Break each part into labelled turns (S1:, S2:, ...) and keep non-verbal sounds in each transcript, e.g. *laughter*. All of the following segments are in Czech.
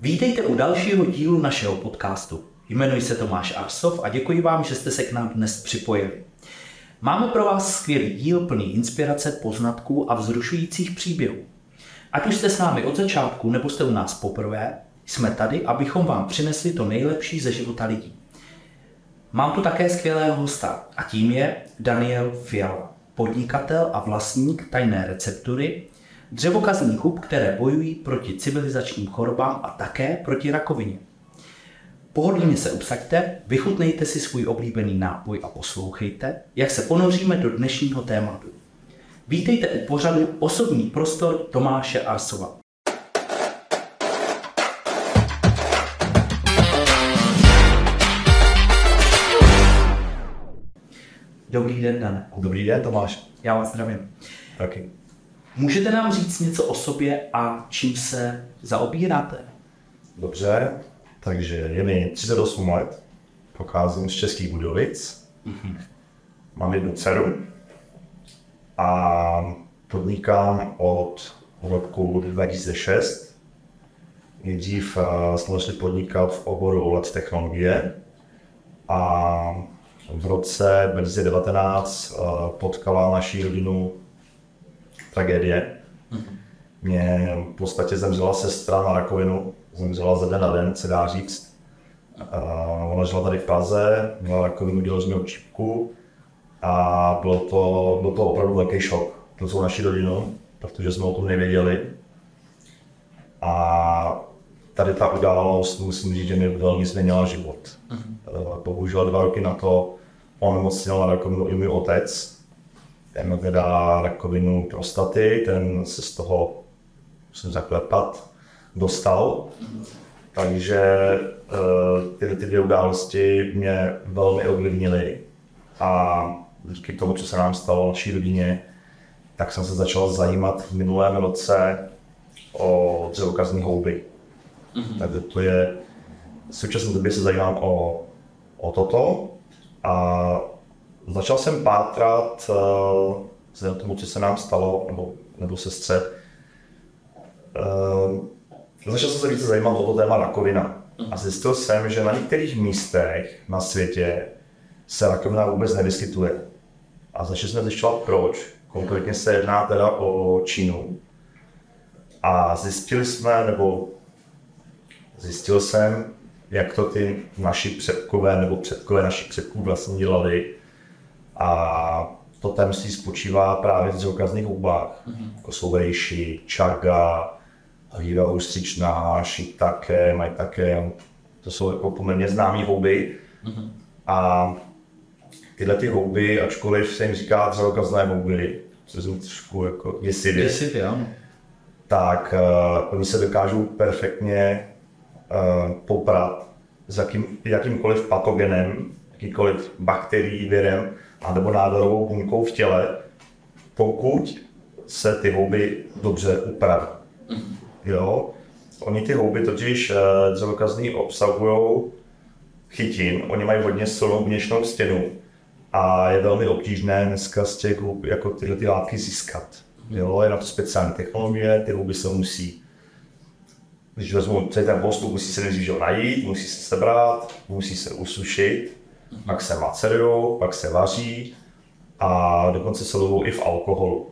S1: Vítejte u dalšího dílu našeho podcastu. Jmenuji se Tomáš Arsov a děkuji vám, že jste se k nám dnes připojili. Máme pro vás skvělý díl plný inspirace, poznatků a vzrušujících příběhů. Ať už jste s námi od začátku nebo jste u nás poprvé, jsme tady, abychom vám přinesli to nejlepší ze života lidí. Mám tu také skvělého hosta a tím je Daniel Fiala, podnikatel a vlastník tajné receptury, dřevokazních hub, které bojují proti civilizačním chorobám a také proti rakovině. Pohodlně se usaďte, vychutnejte si svůj oblíbený nápoj a poslouchejte, jak se ponoříme do dnešního tématu. Vítejte u pořadu Osobní prostor Tomáše Arsova. Dobrý den, Dane.
S2: Dobrý den, Tomáš.
S1: Já vás zdravím.
S2: Taky.
S1: Můžete nám říct něco o sobě a čím se zaobíráte?
S2: Dobře, takže je mi 38 let, pocházím z Českých Budovic, mm-hmm. mám jednu dceru a podnikám od roku 2006. Nejdřív uh, jsem začal podnikat v oboru OLED technologie a v roce 2019 uh, potkala naší rodinu tragédie. Mm-hmm. Mě v podstatě zemřela sestra na rakovinu, zemřela ze den na den, se dá říct. Uh, ona žila tady v Praze, měla rakovinu, jsme čipku a bylo to, byl to opravdu velký šok pro celou naši rodinu, protože jsme o tom nevěděli. A tady ta událost, musím říct, že mi velmi změnila život. Uh-huh. Bohužel dva roky na to onemocněl na rakovinu i můj otec, ten teda rakovinu prostaty, ten se z toho, musím zaklepat, dostal. Takže uh, tyhle ty dvě události mě velmi ovlivnily a díky tomu, co se nám stalo v naší rodině, tak jsem se začal zajímat v minulém roce o dřevokazní houby. Mm-hmm. Takže to je, v současné době se zajímám o, o toto a Začal jsem pátrat uh, vzhledem tomu, co se nám stalo, nebo, nebo sestře. Uh, začal jsem se více zajímat o to téma rakovina. A zjistil jsem, že na některých místech na světě se rakovina vůbec nevyskytuje. A začali jsme zjišťovat proč. Konkrétně se jedná teda o Čínu. A zjistili jsme, nebo zjistil jsem, jak to ty naši předkové nebo předkové našich předků vlastně dělali, a to tajemství spočívá právě v dřevokazných hubách, mm-hmm. jako jsou rejši, čaga, hýva ústřičná, shiitake, maitake, to jsou jako poměrně známé houby. Mm-hmm. A tyhle ty houby, ačkoliv se jim říká dřevokazné houby, co jsou trošku jako děsivě,
S1: děsivě
S2: tak uh, oni se dokážou perfektně uh, poprat s jakým, jakýmkoliv patogenem, jakýkoliv bakterií, virem, anebo nádorovou buňkou v těle, pokud se ty houby dobře upraví. Mhm. Jo? Oni ty houby totiž eh, dřevokazný obsahují chytin, oni mají hodně silnou buněčnou stěnu a je velmi obtížné dneska z těch hub jako tyhle ty látky získat. Jo? Je na to speciální technologie, ty houby se musí když vezmu celý ten postup, musí se nejdřív najít, musí se sebrat, musí se usušit pak se macerují, pak se vaří a dokonce se lovou i v alkoholu.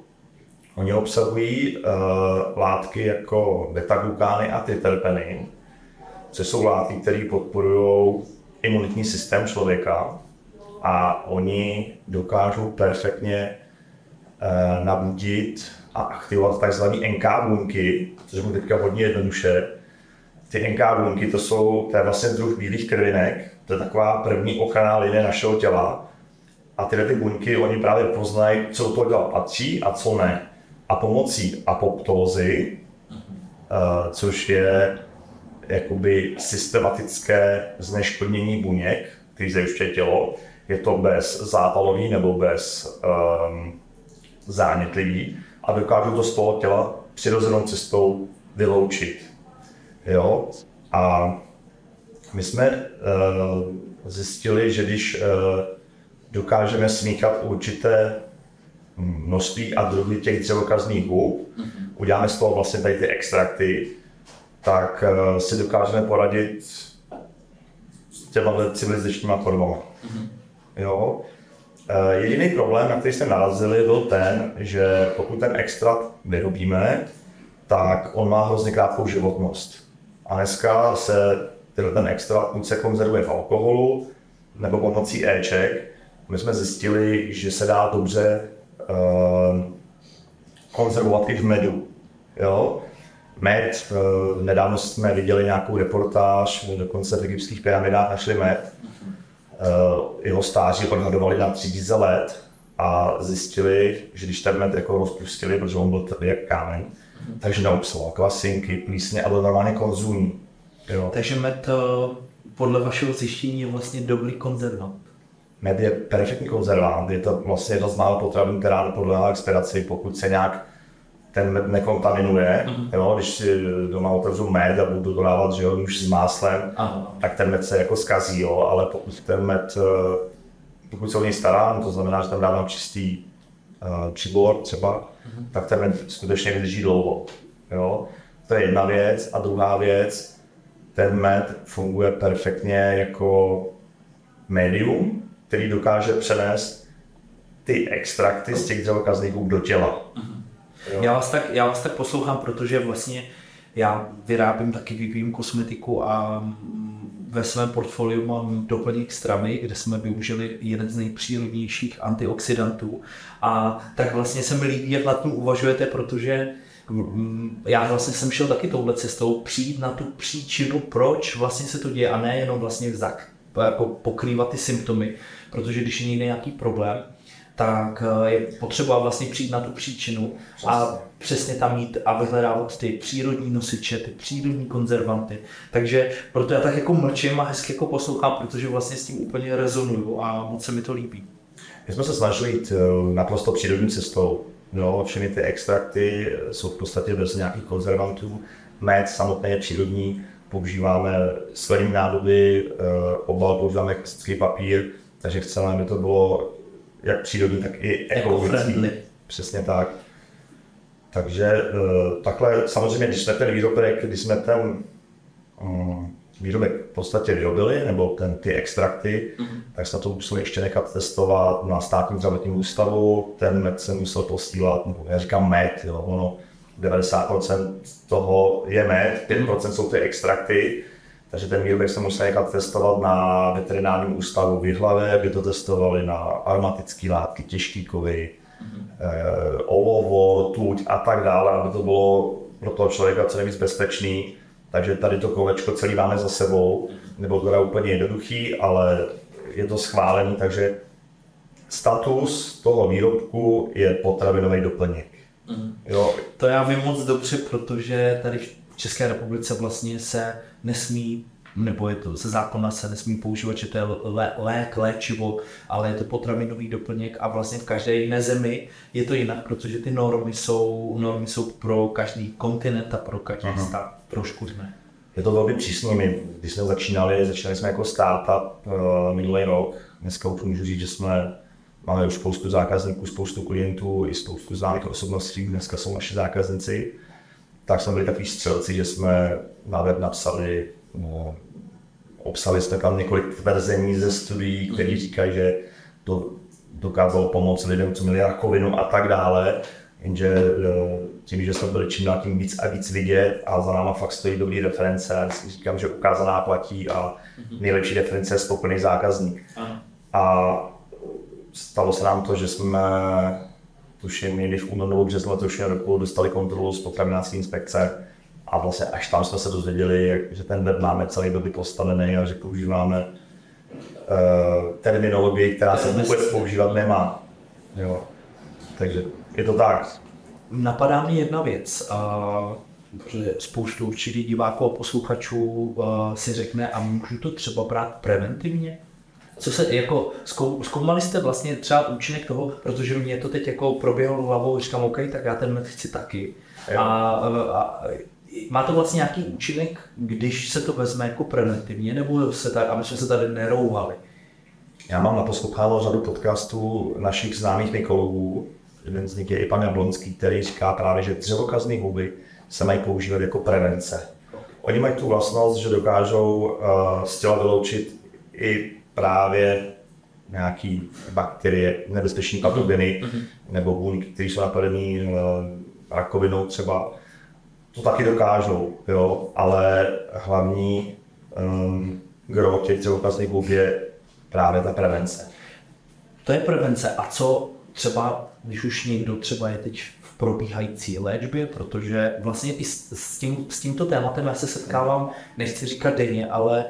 S2: Oni obsahují uh, látky jako beta-glukány a triterpeny, což jsou látky, které podporují imunitní systém člověka a oni dokážou perfektně uh, nabudit a aktivovat tzv. NK buňky, což mu teďka hodně jednoduše. Ty NK buňky to jsou to je vlastně druh bílých krvinek, to je taková první ochranná linie našeho těla. A tyhle ty buňky, oni právě poznají, co do toho těla patří a co ne. A pomocí apoptózy, uh, což je jakoby systematické zneškodnění buněk, který zajišťuje tělo, je to bez zápalový nebo bez um, zánětlivý a dokážou to z toho těla přirozenou cestou vyloučit. Jo? A my jsme uh, zjistili, že když uh, dokážeme smíchat určité množství a druhy těch dřevokazných hub, mm-hmm. uděláme z toho vlastně tady ty extrakty, tak uh, si dokážeme poradit s těma civilizačníma formama. Mm-hmm. Jo? Jediný problém, na který jsme narazili, byl ten, že pokud ten extrakt vyrobíme, tak on má hrozně krátkou životnost. A dneska se ten extrakt buď se konzervuje v alkoholu, nebo pomocí éček. My jsme zjistili, že se dá dobře uh, konzervovat i v medu. Jo? Med, uh, nedávno jsme viděli nějakou reportáž, dokonce v egyptských pyramidách našli med. Uh, jeho stáří odhadovali na 3000 let a zjistili, že když ten med jako rozpustili, protože on byl tvrdý jak kámen, takže neobsahoval kvasinky, plísně a byl normálně konzumní.
S1: Jo. Takže med podle vašeho zjištění je vlastně dobrý konzervant.
S2: Med je perfektní konzervant, je to vlastně jedna z málo potravin, která nepodléhá expiraci, pokud se nějak ten med nekontaminuje. Mm-hmm. Jo, když si doma otevřu med a budu to dávat že jo, už s máslem, Aha. tak ten med se jako zkazí, jo, ale pokud ten med, eh, pokud se o něj starám, to znamená, že tam dávám čistý uh, přibor třeba, mm-hmm. tak ten med skutečně vydrží dlouho. Jo. To je jedna věc. A druhá věc, ten med funguje perfektně jako médium, který dokáže přenést ty extrakty z těch dřevokazníků do těla.
S1: Já vás, tak, já vás tak poslouchám, protože vlastně já vyrábím taky, vyvíjím kosmetiku a ve svém portfoliu mám doplněk stramy, kde jsme využili jeden z nejpřírodnějších antioxidantů. A tak vlastně se mi líbí, jak na tom uvažujete, protože Mm, já vlastně jsem šel taky touhle cestou, přijít na tu příčinu, proč vlastně se to děje a ne jenom vlastně zak, jako pokrývat ty symptomy, protože když je někde nějaký problém, tak eh, je potřeba vlastně přijít na tu příčinu a přesně tam jít a vyhledávat ty přírodní nosiče, ty přírodní konzervanty. Takže proto já tak jako mlčím a hezky jako poslouchám, protože vlastně s tím úplně rezonuju a moc se mi to líbí.
S2: My jsme se snažili jít eh, naprosto přírodní cestou. No, všechny ty extrakty jsou v podstatě bez nějakých konzervantů. Med samotný je přírodní, používáme skleněné nádoby, eh, obal používáme klasický papír, takže chceme, aby to bylo jak přírodní, tak i ekologický. Přesně tak. Takže eh, takhle, samozřejmě, když jsme ten výrobek, když jsme ten um, výrobek v podstatě vyrobili, nebo ten, ty extrakty, mm-hmm. tak jsme to museli ještě nechat testovat na státním zdravotním ústavu. Ten med se musel posílat, nebo já říkám med, jo, ono 90% toho je med, 5% jsou ty extrakty, takže ten výrobek se musel nechat testovat na veterinárním ústavu v Jihlavě, aby to testovali na aromatické látky, těžký kovy, mm-hmm. e, olovo, tuť a tak dále, aby to bylo pro toho člověka co nejvíc bezpečný takže tady to kolečko celý máme za sebou, nebo to je úplně jednoduchý, ale je to schválený, takže status toho výrobku je potravinový doplněk.
S1: Mm. Jo. To já vím moc dobře, protože tady v České republice vlastně se nesmí nebo je to ze zákona se nesmí používat, že to je lé, lék, léčivo, ale je to potravinový doplněk a vlastně v každé jiné zemi je to jinak, protože ty normy jsou, normy jsou pro každý kontinent a pro každý Aha. stát trošku jiné.
S2: Je to velmi přísné. My, když jsme začínali, začínali jsme jako startup uh, minulý rok. Dneska už můžu říct, že jsme máme už spoustu zákazníků, spoustu klientů i spoustu známých osobností. Dneska jsou naši zákazníci. Tak jsme byli takový střelci, že jsme na web napsali no, Obsali jsme tam několik tvrzení ze studií, které říkají, že to dokázalo pomoct lidem, co měli rakovinu a tak dále. Jenže eh, tím, že jsme byli čím dál tím víc a víc vidět a za náma fakt stojí dobrý reference, říkám, že ukázaná platí a mhm. nejlepší reference je spokojený zákazník. A stalo se nám to, že jsme tuším někdy v únoru nebo březnu letošního roku dostali kontrolu z potravinářské inspekce a vlastně až tam jsme se dozvěděli, že ten web máme celý doby postavený a že používáme uh, terminologii, která se vůbec používat nemá. Jo. Takže je to tak.
S1: Napadá mi jedna věc, uh, protože spoustu určitě diváků a posluchačů uh, si řekne, a můžu to třeba brát preventivně? Co se, jako, zkoumali jste vlastně třeba účinek toho, protože mě to teď jako proběhlo hlavou, říkám, OK, tak já ten med chci taky. A, a, má to vlastně nějaký účinek, když se to vezme jako preventivně, nebo se tak, aby jsme se tady nerouhali?
S2: Já mám naposlouchával řadu podcastů našich známých mykologů. Jeden z nich je i pan Jablonský, který říká právě, že dřevokazné huby se mají používat jako prevence. Oni mají tu vlastnost, že dokážou uh, z těla vyloučit i právě nějaký bakterie, nebezpečné patogeny mm-hmm. nebo buňky, které jsou napadené uh, rakovinou třeba. To taky dokážou, jo, ale hlavní um, gro těch dřevokazných je právě ta prevence.
S1: To je prevence. A co třeba, když už někdo třeba je teď v probíhající léčbě, protože vlastně i s, tím, s tímto tématem já se setkávám, nechci říkat denně, ale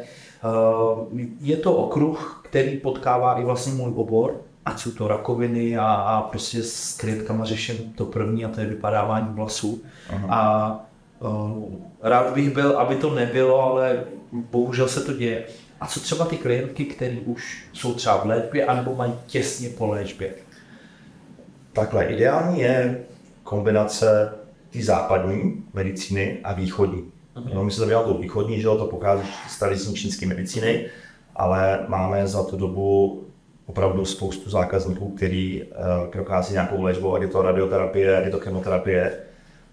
S1: uh, je to okruh, který potkává i vlastně můj obor, ať jsou to rakoviny a, a prostě s klientkama řeším to první a to je vypadávání vlasů. Aha. A uh, rád bych byl, aby to nebylo, ale bohužel se to děje. A co třeba ty klientky, které už jsou třeba v léčbě, anebo mají těsně po léčbě?
S2: Takhle, ideální je kombinace té západní medicíny a východní. Uh-huh. No, my se zabýváme tou východní, že to pochází z tradiční čínské medicíny, ale máme za tu dobu opravdu spoustu zákazníků, který uh, prochází nějakou léčbou, ať je to radioterapie, ať je to chemoterapie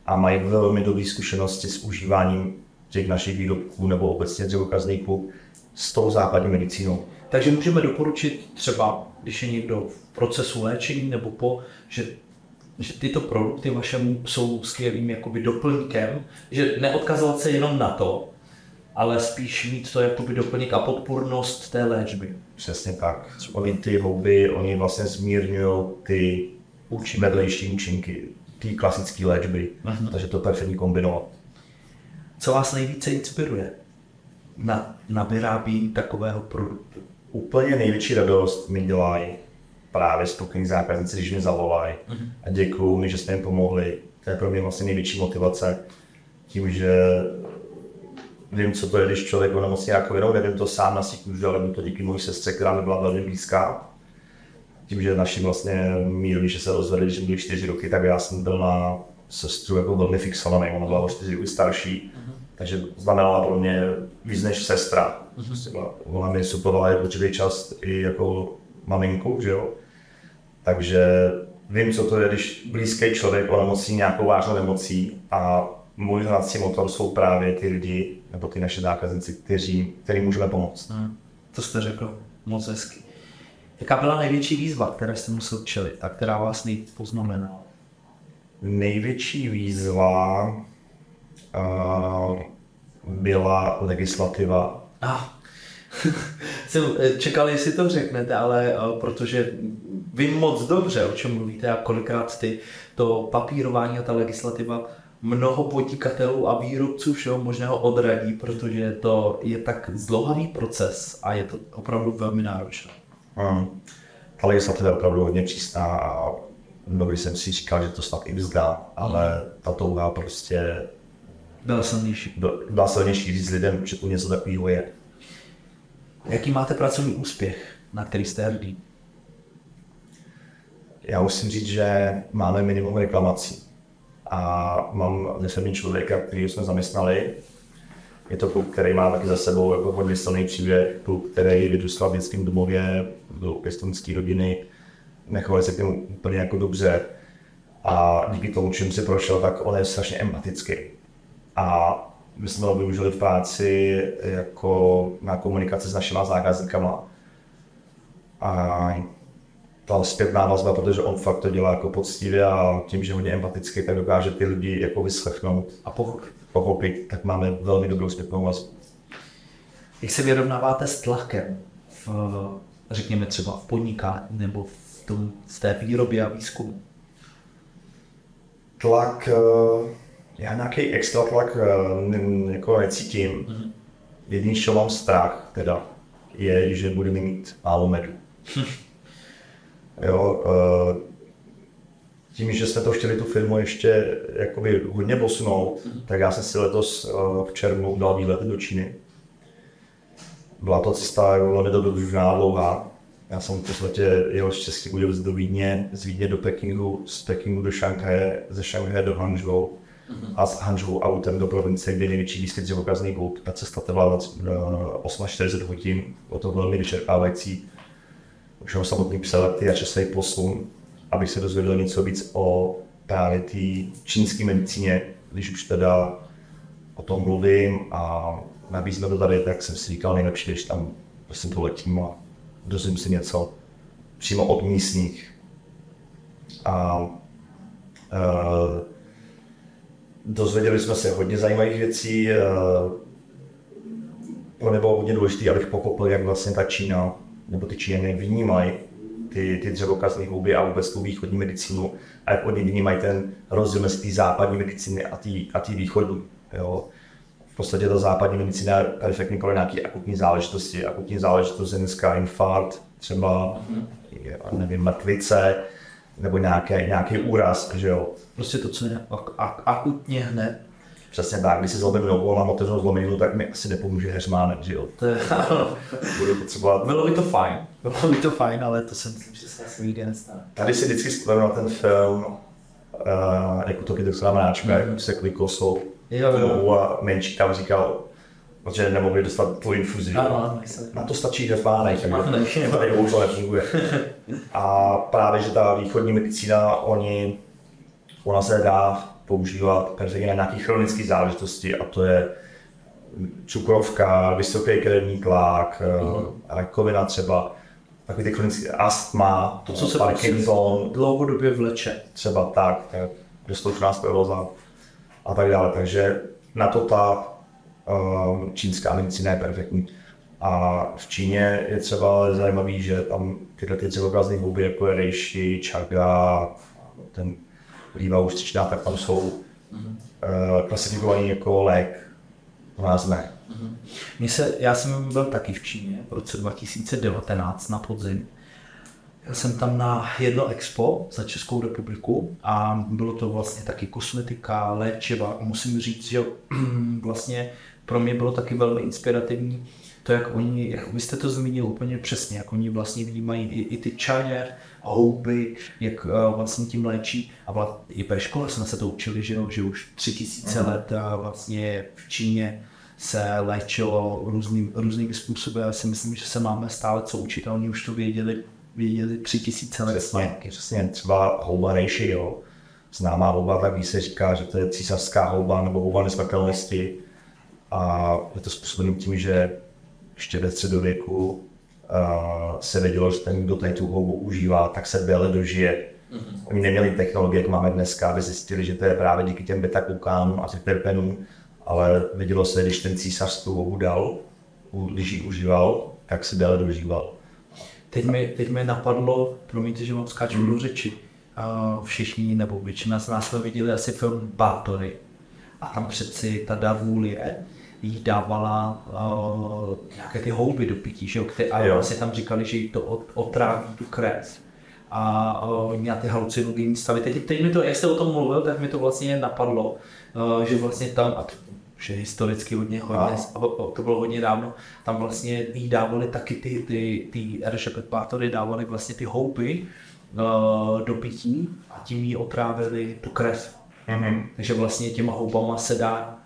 S2: a mají velmi dobré zkušenosti s užíváním těch našich výrobků nebo obecně dřevokazníků s tou západní medicínou.
S1: Takže můžeme doporučit třeba, když je někdo v procesu léčení nebo po, že, že tyto produkty vašemu jsou skvělým jakoby doplňkem, že neodkazovat se jenom na to, ale spíš mít to jakoby doplněk a podpůrnost té léčby.
S2: Přesně tak. Oni ty houby, oni vlastně zmírňují ty účinky. vedlejší účinky té klasické léčby, uh-huh. takže to perfektní kombinovat.
S1: Co vás nejvíce inspiruje na, na vyrábění takového produktu?
S2: Úplně největší radost mi dělají právě spokojení zákazníci, když mě zavolají uh-huh. a děkuju mi, že jsme jim pomohli. To je pro mě vlastně největší motivace. Tím, že vím, co to je, když člověk onemocní rakovinou, nevím to sám na svých kůži, ale vím to díky mojí sestře, která mi byla velmi blízká. Tím, že naši vlastně míli, že se rozvedli, když byli čtyři roky, tak já jsem byl na sestru jako velmi fixovaný, ona byla o čtyři roky starší, uh-huh. takže znamenala pro mě víc než sestra. Uh-huh. Ona mi suplovala určitý čas i jako maminku, že jo. Takže vím, co to je, když blízký člověk onemocní nějakou vážnou nemocí a můj hnací motor jsou právě ty lidi, nebo ty naše zákazníci, kteří, který můžeme pomoct. Hmm.
S1: To jste řekl moc hezky. Jaká byla největší výzva, které jste musel čelit a která vás nejvíc poznamenala?
S2: Největší výzva uh, byla legislativa.
S1: Ah. *laughs* Jsem eh, čekal, jestli to řeknete, ale uh, protože vím moc dobře, o čem mluvíte a kolikrát ty to papírování a ta legislativa mnoho podnikatelů a výrobců všeho možného odradí, protože to je tak zdlouhavý proces a je to opravdu velmi náročné.
S2: Hmm. Ta legislativa je opravdu hodně přísná a mnohdy jsem si říkal, že to snad i vzdá, ale ta touha prostě
S1: byla silnější.
S2: Byla silnější říct lidem, že tu něco takového je.
S1: Jaký máte pracovní úspěch, na který jste hrdý?
S2: Já musím říct, že máme minimum reklamací a mám nesemní člověka, který jsme zaměstnali. Je to kluk, který má taky za sebou jako hodně silný příběh, kluk, který vyrůstal v dětském domově, byl pěstonský rodiny, nechovali se k němu úplně jako dobře a díky tomu, čím si prošel, tak on je strašně empatický. A my jsme ho využili v práci jako na komunikaci s našimi zákazníkama. A ta zpětná vazba, protože on fakt to dělá jako poctivě a tím, že je hodně empatický, tak dokáže ty lidi jako vyslechnout
S1: a pochopit.
S2: pochopit, tak máme velmi dobrou zpětnou vazbu.
S1: Jak se vyrovnáváte s tlakem, v, řekněme třeba v podnikání nebo v, tom, v té výrobě a výzkumu?
S2: Tlak, eh, já nějaký extra tlak eh, jako necítím. Mm-hmm. Jediný, co mám strach, teda, je, že budeme mít málo medu. *laughs* Jo, eh, tím, že jsme to chtěli tu firmu ještě jakoby hodně posunout, mm. tak já jsem si letos eh, v červnu dal výlet do Číny. Byla to cesta velmi dobrodružná, dlouhá. Já jsem v podstatě jel z České Budějovic do Vídně, z Vídně do Pekingu, z Pekingu do Šanghaje, ze Šanghaje do Hangzhou mm-hmm. A z Hangzhou autem do provincie, kde je největší výskyt dřevokazný hluk. Ta cesta trvala 48 hodin, bylo to velmi vyčerpávající už ho samotný přelet a časový posun, abych se dozvěděl něco víc o právě té čínské medicíně, když už teda o tom mluvím a nabízíme to tady, tak jsem si říkal nejlepší, když tam prostě to letím a dozvím si něco přímo od místních. A uh, dozvěděli jsme se hodně zajímavých věcí. Pro mě bylo hodně důležité, abych pochopil, jak vlastně ta Čína nebo ty Číňané vnímají ty, ty dřevokazní houby a vůbec tu východní medicínu a jak oni vnímají ten rozdíl mezi té západní medicíny a té a tý východní. Jo. V podstatě ta západní medicína je perfektní pro nějaké akutní záležitosti. Akutní záležitost je dneska infarkt, třeba, je, nevím, mrtvice, nebo nějaký, nějaký úraz, že jo.
S1: Prostě to, co je ak- ak- akutně hned.
S2: Přesně tak, když si zlomím nohu a mám otevřenou zlomeninu, tak mi asi nepomůže heřmánek, že jo.
S1: To je, *laughs*
S2: Budu potřebovat
S1: bylo by to fajn. Bylo by to fajn, ale to jsem myslím, že se asi nikdy nestane.
S2: Tady si vždycky vzpomenu na ten film, uh, jak útoky doktora Mráčka, jak se klikosou
S1: Jo, jo.
S2: nohu a menší tam říkal, že nemohli dostat tu infuzi.
S1: Ano.
S2: Na to stačí takže
S1: ne.
S2: tady už to nefunguje. *laughs* A právě, že ta východní medicína, oni, ona se dá používat perfektně na nějaké chronické záležitosti a to je cukrovka, vysoký krevní tlak, uh rakovina třeba, takový ty chronické astma,
S1: To, co se
S2: Parkinson,
S1: dlouhodobě vleče.
S2: třeba tak, tak dostoučná skleróza a tak dále. Takže na to ta čínská medicína je perfektní. A v Číně je třeba zajímavý, že tam tyhle ty dřevokazní houby, jako je reishi, chaga, ten líva ústřičná, tak tam jsou uh, klasifikovaný jako lék. U nás ne.
S1: Mně se, já jsem byl taky v Číně v roce 2019 na podzim. Já jsem tam na jedno expo za Českou republiku a bylo to vlastně taky kosmetika, léčiva. A musím říct, že *clears throat* vlastně pro mě bylo taky velmi inspirativní to, jak oni, jak vy jste to zmínil úplně přesně, jak oni vlastně vnímají i, i ty čaje, houby, jak uh, vlastně tím léčí. A vla, i ve škole jsme se to učili, že, že už tři tisíce let a vlastně v Číně se léčilo různým, různými způsoby. Já si myslím, že se máme stále co učit a oni už to věděli, věděli tři tisíce let
S2: Přesně, přesně, třeba houba reishi, jo. Známá houba, tak ví se říká, že to je císařská houba nebo houba nesmrtelnosti. A je to způsobeno tím, že ještě ve středověku uh, se vědělo, že ten, kdo tady tu houbu užívá, tak se déle dožije. Mm-hmm. Oni neměli technologie, jak máme dneska, aby zjistili, že to je právě díky těm beta-klukánům a terpenům, ale vědělo se, když ten císař tu houbu dal, když ji užíval, tak se déle dožíval.
S1: Teď mi, teď mi napadlo, promiňte, že vám skáču do řeči, uh, všichni nebo většina z nás jsme viděli asi film Bátory. A tam přeci ta Davulie jí dávala uh, nějaké ty houby do pití, že jo? A
S2: Jo.
S1: vlastně tam říkali, že jí to otráví tu krev. A uh, měla ty halucinogenní stavy. Teď, teď mi to, jak jste o tom mluvil, tak mi to vlastně napadlo, uh, že vlastně tam, a to, že historicky hodně, hodně ho- to bylo hodně dávno, tam vlastně jí dávali taky ty, ty, ty eršepetpátory, dávali vlastně ty houby uh, do pití a tím jí otrávili tu krev.
S2: Mm-hmm.
S1: Takže vlastně těma houbama se dá,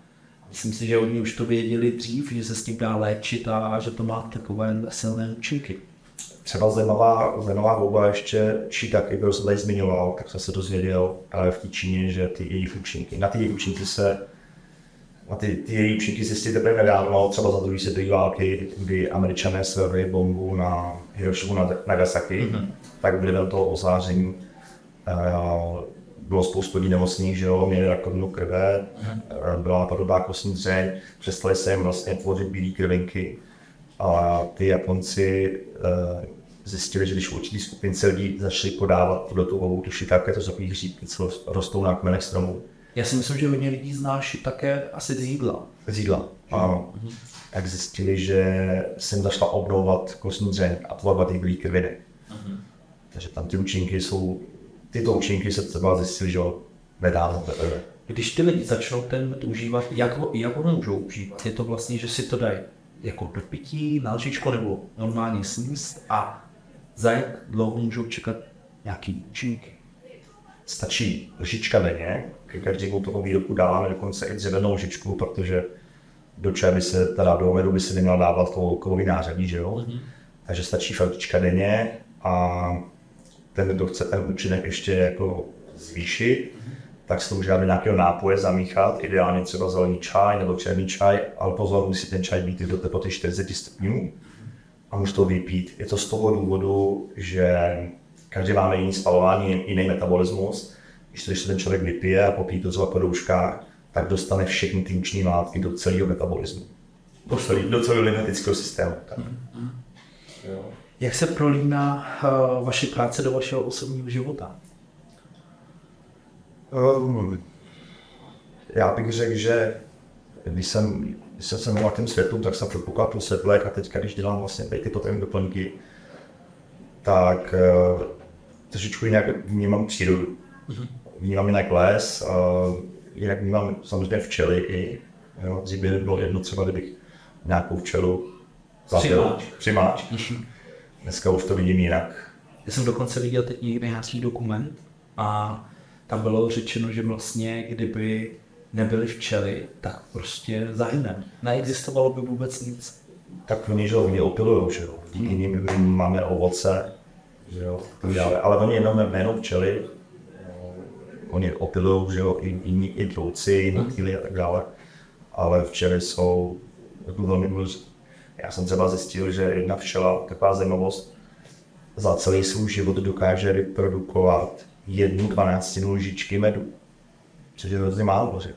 S1: myslím si, že oni už to věděli dřív, že se s tím dá léčit a že to má takové silné účinky.
S2: Třeba zajímavá, zajímavá houba ještě Shiitake, kterou jsem tady zmiňoval, tak jsem se dozvěděl v té Číně, že ty její účinky, na ty její účinky se na ty, ty její účinky zjistili teprve nedávno, třeba za druhé světové války, kdy američané svedli bombu na Hirošimu na Nagasaki, mm-hmm. tak vlivem toho ozáření eh, bylo spoustu lidí nemocných, že jo, měli rakovinu krve, mm-hmm. byla podobná kostní dřeň, přestali se jim vlastně tvořit bílé krvinky, a ty Japonci uh, zjistili, že když určitý skupince lidí začali podávat do tu houbu tu shiitake, to takový hříbky, co rostou na kmenech stromů,
S1: Já si myslím, že hodně lidí znáš také asi z jídla.
S2: z jídla. Ano. Tak zjistili, že se jim začala obnovovat kostní dřeň a tvorba bílé krviny. Takže tam ty účinky jsou, tyto účinky se třeba zjistili, že nedávno teprve.
S1: Když ty lidi začnou ten med užívat, jak ho, jak ho můžou užívat? Je to vlastně, že si to dají jako do pití, na lžičko nebo normálně sníst a za jak dlouho můžou čekat nějaký účinky?
S2: Stačí lžička denně, ke každému tomu výrobku dáváme dokonce i dřevěnou lžičku, protože do čaje by se, teda do medu by se neměla dávat to kovový nářadí, že jo? Mm-hmm. Takže stačí fakt lžička denně a ten, kdo chce ten účinek ještě jako zvýšit, mm-hmm. tak se to může do nějakého nápoje zamíchat, ideálně třeba zelený čaj nebo černý čaj, ale pozor, musí ten čaj být do teploty 40 stupňů a může to vypít. Je to z toho důvodu, že každý máme jiný spalování, jiný metabolismus. Když to, ten člověk vypije a popíjí to třeba po douškách, tak dostane všechny ty účinné látky do celého metabolismu. Do, celý, do celého systému. Tak.
S1: Jak se prolíná uh, vaše práce do vašeho osobního života?
S2: Um, já bych řekl, že když jsem, když jsem se mluvil tím světlům, tak jsem předpokládal to světlek a teď, když dělám vlastně ty potravní doplňky, tak uh, trošičku jinak vnímám přírodu. Mm-hmm. Vnímám jinak les, uh, jinak vnímám samozřejmě včely i, jo, by bylo jedno třeba, kdybych nějakou včelu
S1: Přimáč.
S2: Přimáč. Dneska už to vidím jinak.
S1: Já jsem dokonce viděl teď někde nějaký dokument a tam bylo řečeno, že vlastně kdyby nebyly včely, tak prostě zahyne. Neexistovalo by vůbec nic.
S2: Tak oni, že oni opilujou, že jo. Díky nim máme ovoce, že jo. Ale oni jenom jméno včely, oni opilujou, že jo, i, i, i drouci, i motýly a tak dále. Ale včely jsou jako velmi důležité. Já jsem třeba zjistil, že jedna včela, taková zajímavost, za celý svůj život dokáže vyprodukovat jednu dvanáctinu lžičky medu. Což je hrozně málo, že?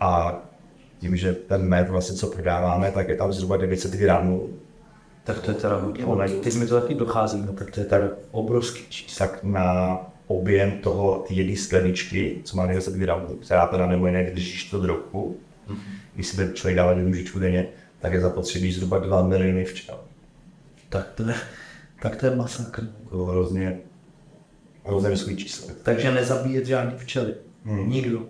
S2: A tím, že ten med, vlastně, co prodáváme, tak je tam zhruba 900 gramů.
S1: Tak to je teda hodně. Teď mi to taky dochází, no, tak to je teda obrovský číslo.
S2: Tak na objem toho, ty jedné skleničky, co má 900 gramů, která teda nebo jiné vydržíš to do roku, mm-hmm. když si člověk dávat jednu lžičku denně, tak je zapotřebí zhruba 2 miliony včel.
S1: Tak to je, tak to je masakr.
S2: To hrozně, hrozně vysoké číslo.
S1: Takže nezabíjet žádný včely. Hmm. Nikdo.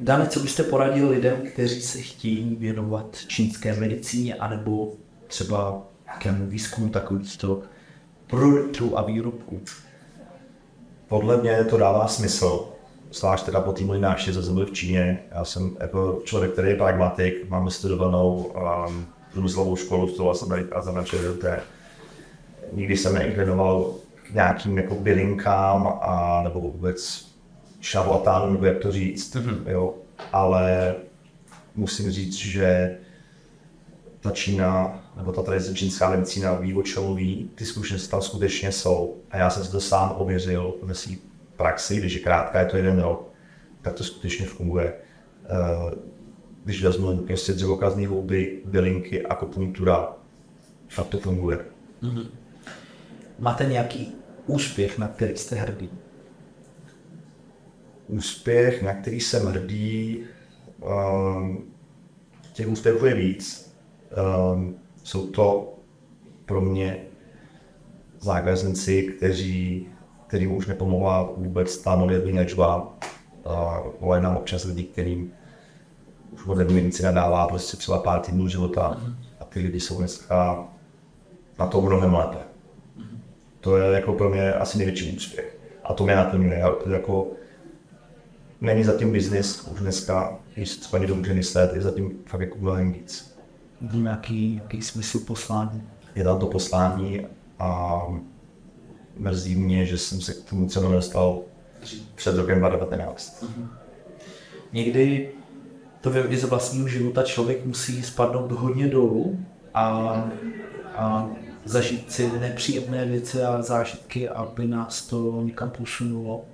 S1: Dane, co byste poradil lidem, kteří se chtějí věnovat čínské medicíně, anebo třeba nějakému výzkumu takovýchto produktů a výrobků?
S2: Podle mě to dává smysl, zvlášť teda po té mojí návštěvě byl v Číně. Já jsem jako člověk, který je pragmatik, mám studovanou um, průmyslovou školu, studoval jsem tady a na ČVUT. Nikdy jsem neinklinoval k nějakým jako bylinkám a nebo vůbec šarlatánům, nebo jak to říct, mm-hmm. jo. Ale musím říct, že ta Čína, nebo ta tradice čínská medicína ví, o čem mluví, ty zkušenosti tam skutečně jsou. A já jsem si to sám ověřil ve své praxi, když je krátká, je to jeden rok, tak to skutečně funguje. Když vezmu prostě dřevokazní houby, bylinky, akupunktura, fakt to funguje. Mm-hmm.
S1: Máte nějaký úspěch, na který jste hrdý?
S2: Úspěch, na který jsem hrdý, um, těch úspěchů je víc. Um, jsou to pro mě zákazníci, kteří, kterým už nepomohla vůbec ta modernní léčba. Volají nám občas lidi, kterým už moderní medicina dává prostě třeba pár týdnů života a ty lidi jsou dneska na to mnohem lépe. To je jako pro mě asi největší úspěch. A to mě naplňuje. Jako, není zatím biznis už dneska, když se třeba někdo může myslet, je zatím fakt jako mnohem víc.
S1: Vím, jaký, jaký smysl poslání.
S2: Je tam to poslání a mrzí mě, že jsem se k tomu cenu nedostal před rokem 2019. Mm-hmm.
S1: Někdy to vím i z vlastního života, člověk musí spadnout hodně dolů a, a zažít si nepříjemné věci a zážitky, aby nás to někam posunulo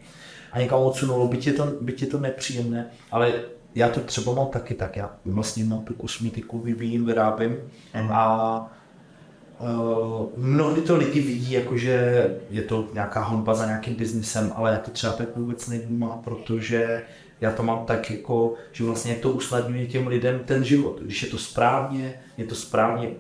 S1: a někam odsunulo, byť je to, byť je to nepříjemné, ale já to třeba mám taky tak, já vlastně mám tu kosmetiku, vyvíjím, vyrábím mm. a mnohdy to lidi vidí, jako že je to nějaká honba za nějakým biznisem, ale já to třeba tak vůbec nevnímám, protože já to mám tak jako, že vlastně to usnadňuje těm lidem ten život. Když je to správně, je to správně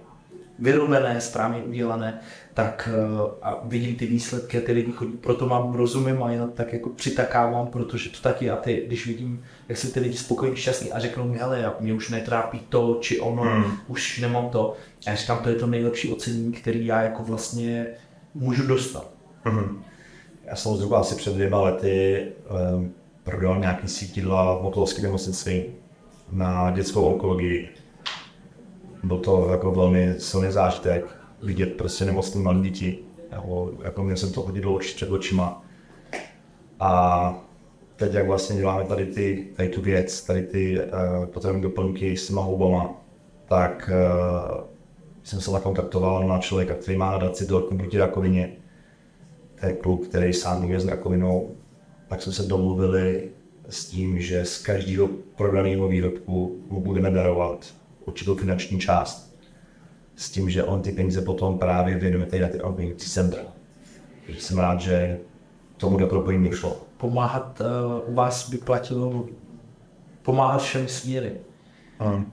S1: vyrobené, správně udělané, tak uh, a vidím ty výsledky a ty lidi chodí, proto mám rozumím a jenom tak jako přitakávám, protože to taky a ty, když vidím, jak jsou ty lidi spokojení, šťastní a řeknou mi, hele, mě už netrápí to, či ono, hmm. už nemám to. A já říkám, to je to nejlepší ocenění, který já jako vlastně můžu dostat. Hmm.
S2: Já jsem zhruba asi před dvěma lety um, prodal nějaký sítidla v Motolovské nemocnici na dětskou onkologii. Byl to jako velmi silný zážitek, vidět prostě nemocné malé děti. Jako, jako měl jsem to dlouho před očima. A teď jak vlastně děláme tady, ty, tady tu věc, tady ty uh, potravní doplňky s těma houbama, tak uh, jsem se nakontaktoval na člověka, který má nadaci do proti rakovině. To je kluk, který sám je s rakovinou. Tak jsme se domluvili s tím, že z každého prodaného výrobku mu budeme darovat určitou finanční část. S tím, že on ty peníze potom právě věnuje tady na ty organizační centra. Jsem rád, že tomu propojení šlo.
S1: Pomáhat uh, u vás by platilo pomáhat všem směry.
S2: Um.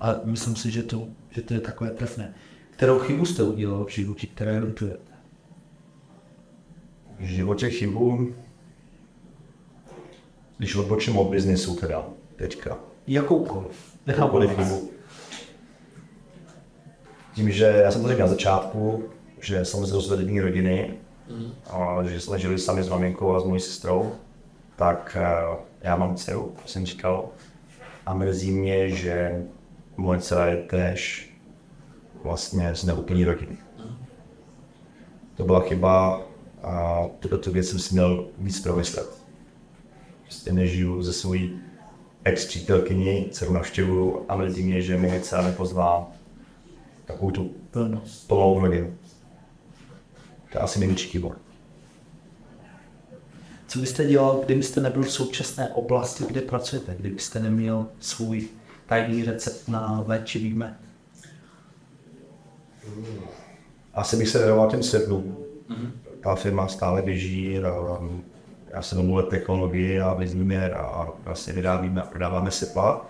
S1: A myslím si, že to, že to je takové trefné. Kterou chybu jste udělal v životě, které litujete?
S2: V životě chybu, když odbočím od biznesu teda, teďka.
S1: Jakoukoliv.
S2: Nechám Jakoukoliv chybu. Tím, že já jsem to řekl na začátku, že jsem z rozvedené rodiny, mm. a že jsme žili sami s maminkou a s mojí sestrou, tak uh, já mám dceru, jsem říkal, a mrzí mě, že moje dcera je též vlastně z neúplní rodiny. To byla chyba a tuto tu věc jsem si měl víc promyslet. Prostě nežiju ze svojí ex přítelkyni, dceru navštěvuju a mrzí mě, že moje dcera nepozvá takovou tu plnou rodinu. To je asi největší chyba.
S1: Co byste dělal, kdybyste nebyl v současné oblasti, kde pracujete, kdybyste neměl svůj tajný recept na léčivý med?
S2: Asi bych se věnoval těm sedmům. Mm-hmm. Ta firma stále běží, a, já se domluvím technologii a vyzvíme a vlastně vyrábíme a prodáváme sepla.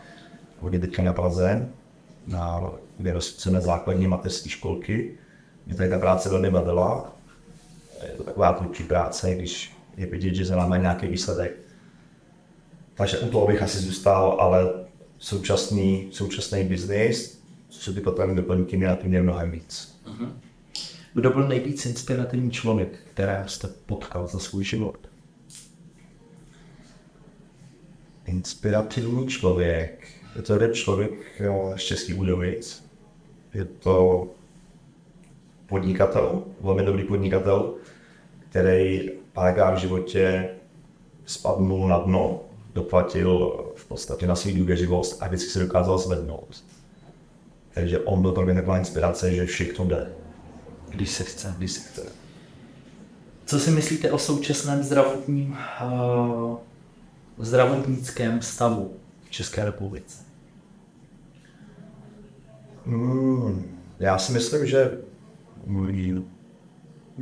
S2: Hodně teďka na Praze, na, kde rozsvíceme základní mateřské školky. Mě tady ta práce velmi bavila. Je to taková tvůrčí práce, když je vidět, že za námi nějaký výsledek. Takže u toho bych asi zůstal, ale současný, současný biznis, co se ty potravní doplňky, mě na tím mnohem víc. Uh-huh.
S1: Kdo byl nejvíc inspirativní člověk, které jste potkal za svůj život?
S2: Inspirativní člověk. Je to jeden člověk jo, z Českých Budovic. Je to podnikatel, velmi dobrý podnikatel, který párkrát v životě spadnul na dno, doplatil v podstatě na svou důvěřivost a vždycky se dokázal zvednout. Takže on byl pro mě taková inspirace, že všechno jde.
S1: Když se chce.
S2: Když se chce.
S1: Co si myslíte o současném zdravotním, uh, zdravotnickém stavu v České republice?
S2: Hmm, já si myslím, že,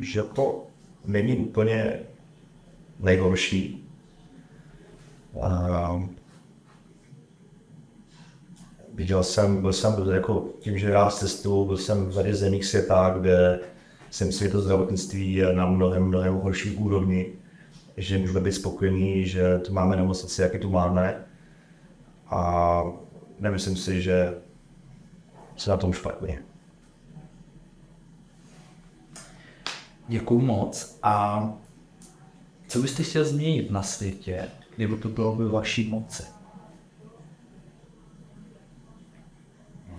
S2: že to není úplně nejhorší. A viděl jsem, byl jsem jako tím, že já cestu, byl jsem v řadě zemích světa, kde jsem si to zdravotnictví na mnohem, mnohem horší úrovni, že můžeme být spokojení, že tu máme nemocnici, jaké tu máme. A nemyslím si, že se na tom špatně.
S1: Děkuju moc. A co byste chtěl změnit na světě, kdyby to bylo ve vaší moci?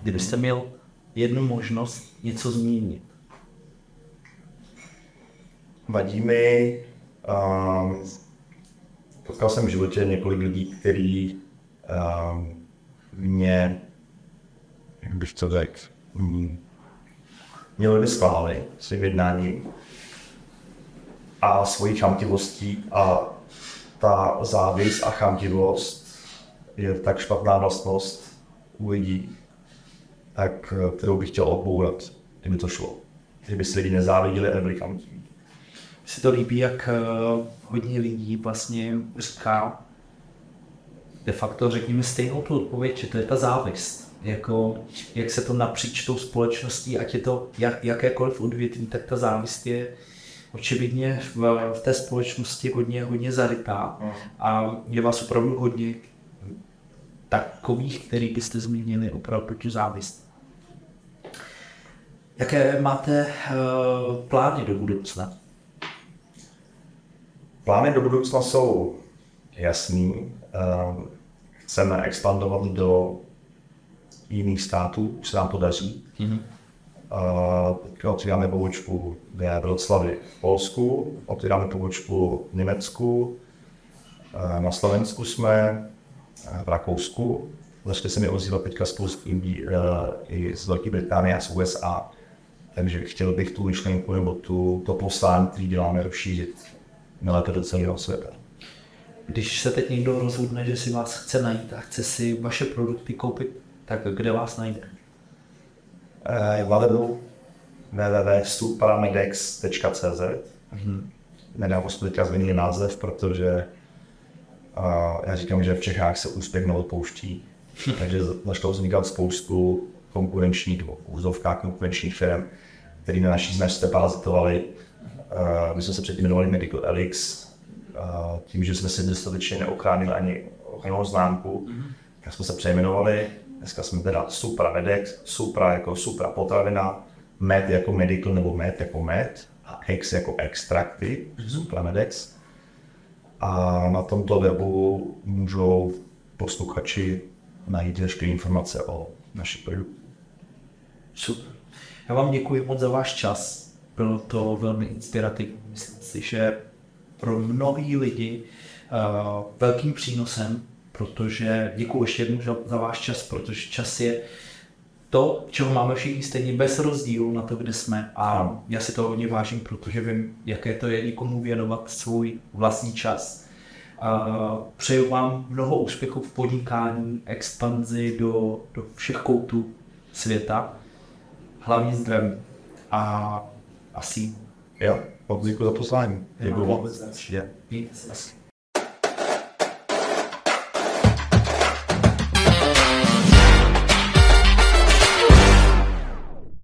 S1: Kdybyste měl jednu možnost něco změnit.
S2: Vadí mi, um, potkal jsem v životě několik lidí, kteří um, mě, jak bych to řekl, um, mě lidmi schválili svým jednáním a svojí chamtivostí a ta závist a chamtivost je tak špatná vlastnost u lidí, tak, kterou bych chtěl odbourat, kdyby to šlo. Kdyby si lidi nezáviděli a byli chamtiví.
S1: Se to líbí, jak uh, hodně lidí vlastně říká de facto, řekněme, stejnou tu odpověď, že to je ta závist. Jako, jak se to napříč tou společností, ať je to jak, jakékoliv odvětví, tak ta závist je očividně v, v té společnosti hodně, hodně zarytá mm. a je vás opravdu hodně takových, který byste zmínili opravdu tu závist. Jaké máte uh, plány do budoucna?
S2: Plány do budoucna jsou jasný. Uh, chceme expandovat do jiných států, už se nám to daří. Mm-hmm. Uh, otvíráme pobočku v Vroclavi v Polsku, otvíráme pobočku v Německu, Eh, Na Slovensku jsme, eh, v Rakousku, začali se mi ozývat teďka spoustu lidí eh, i z Velké Británie a z USA. Takže chtěl bych tu myšlenku nebo tu, to poslání, který děláme, rozšířit nejlépe do celého světa.
S1: Když se teď někdo rozhodne, že si vás chce najít a chce si vaše produkty koupit, tak kde vás najde?
S2: Eh, v webu www.suparamedex.cz Nedávno jsme teďka změnili název, protože uh, já říkám, že v Čechách se úspěch neodpouští, *laughs* takže začalo vznikat spoustu konkurenčních, nebo úzovkách konkurenčních firm, které na naší značce parazitovali. Uh, my jsme se předtím jmenovali Medical Elix, uh, tím, že jsme si dostatečně neochránili ani ochrannou známku, tak jsme se přejmenovali. Dneska jsme teda Supra Medex, Supra jako Supra potravina, Med jako medical nebo Med jako med a Hex jako extrakty, Supra Medex. A na tomto webu můžou posluchači najít veškeré informace o našich produktech.
S1: Super. Já vám děkuji moc za váš čas. Bylo to velmi inspirativní. Myslím si, že pro mnohý lidi uh, velkým přínosem, protože děkuji ještě jednou za, za váš čas, protože čas je to, čeho máme všichni stejně bez rozdílu na to, kde jsme. A já si to hodně vážím, protože vím, jaké to je někomu věnovat svůj vlastní čas. A přeju vám mnoho úspěchů v podnikání, expanzi do, do všech koutů světa. Hlavně zdraví. A asi
S2: Jo, moc děkuji za
S1: nemám
S2: Děkuji.
S1: Nic.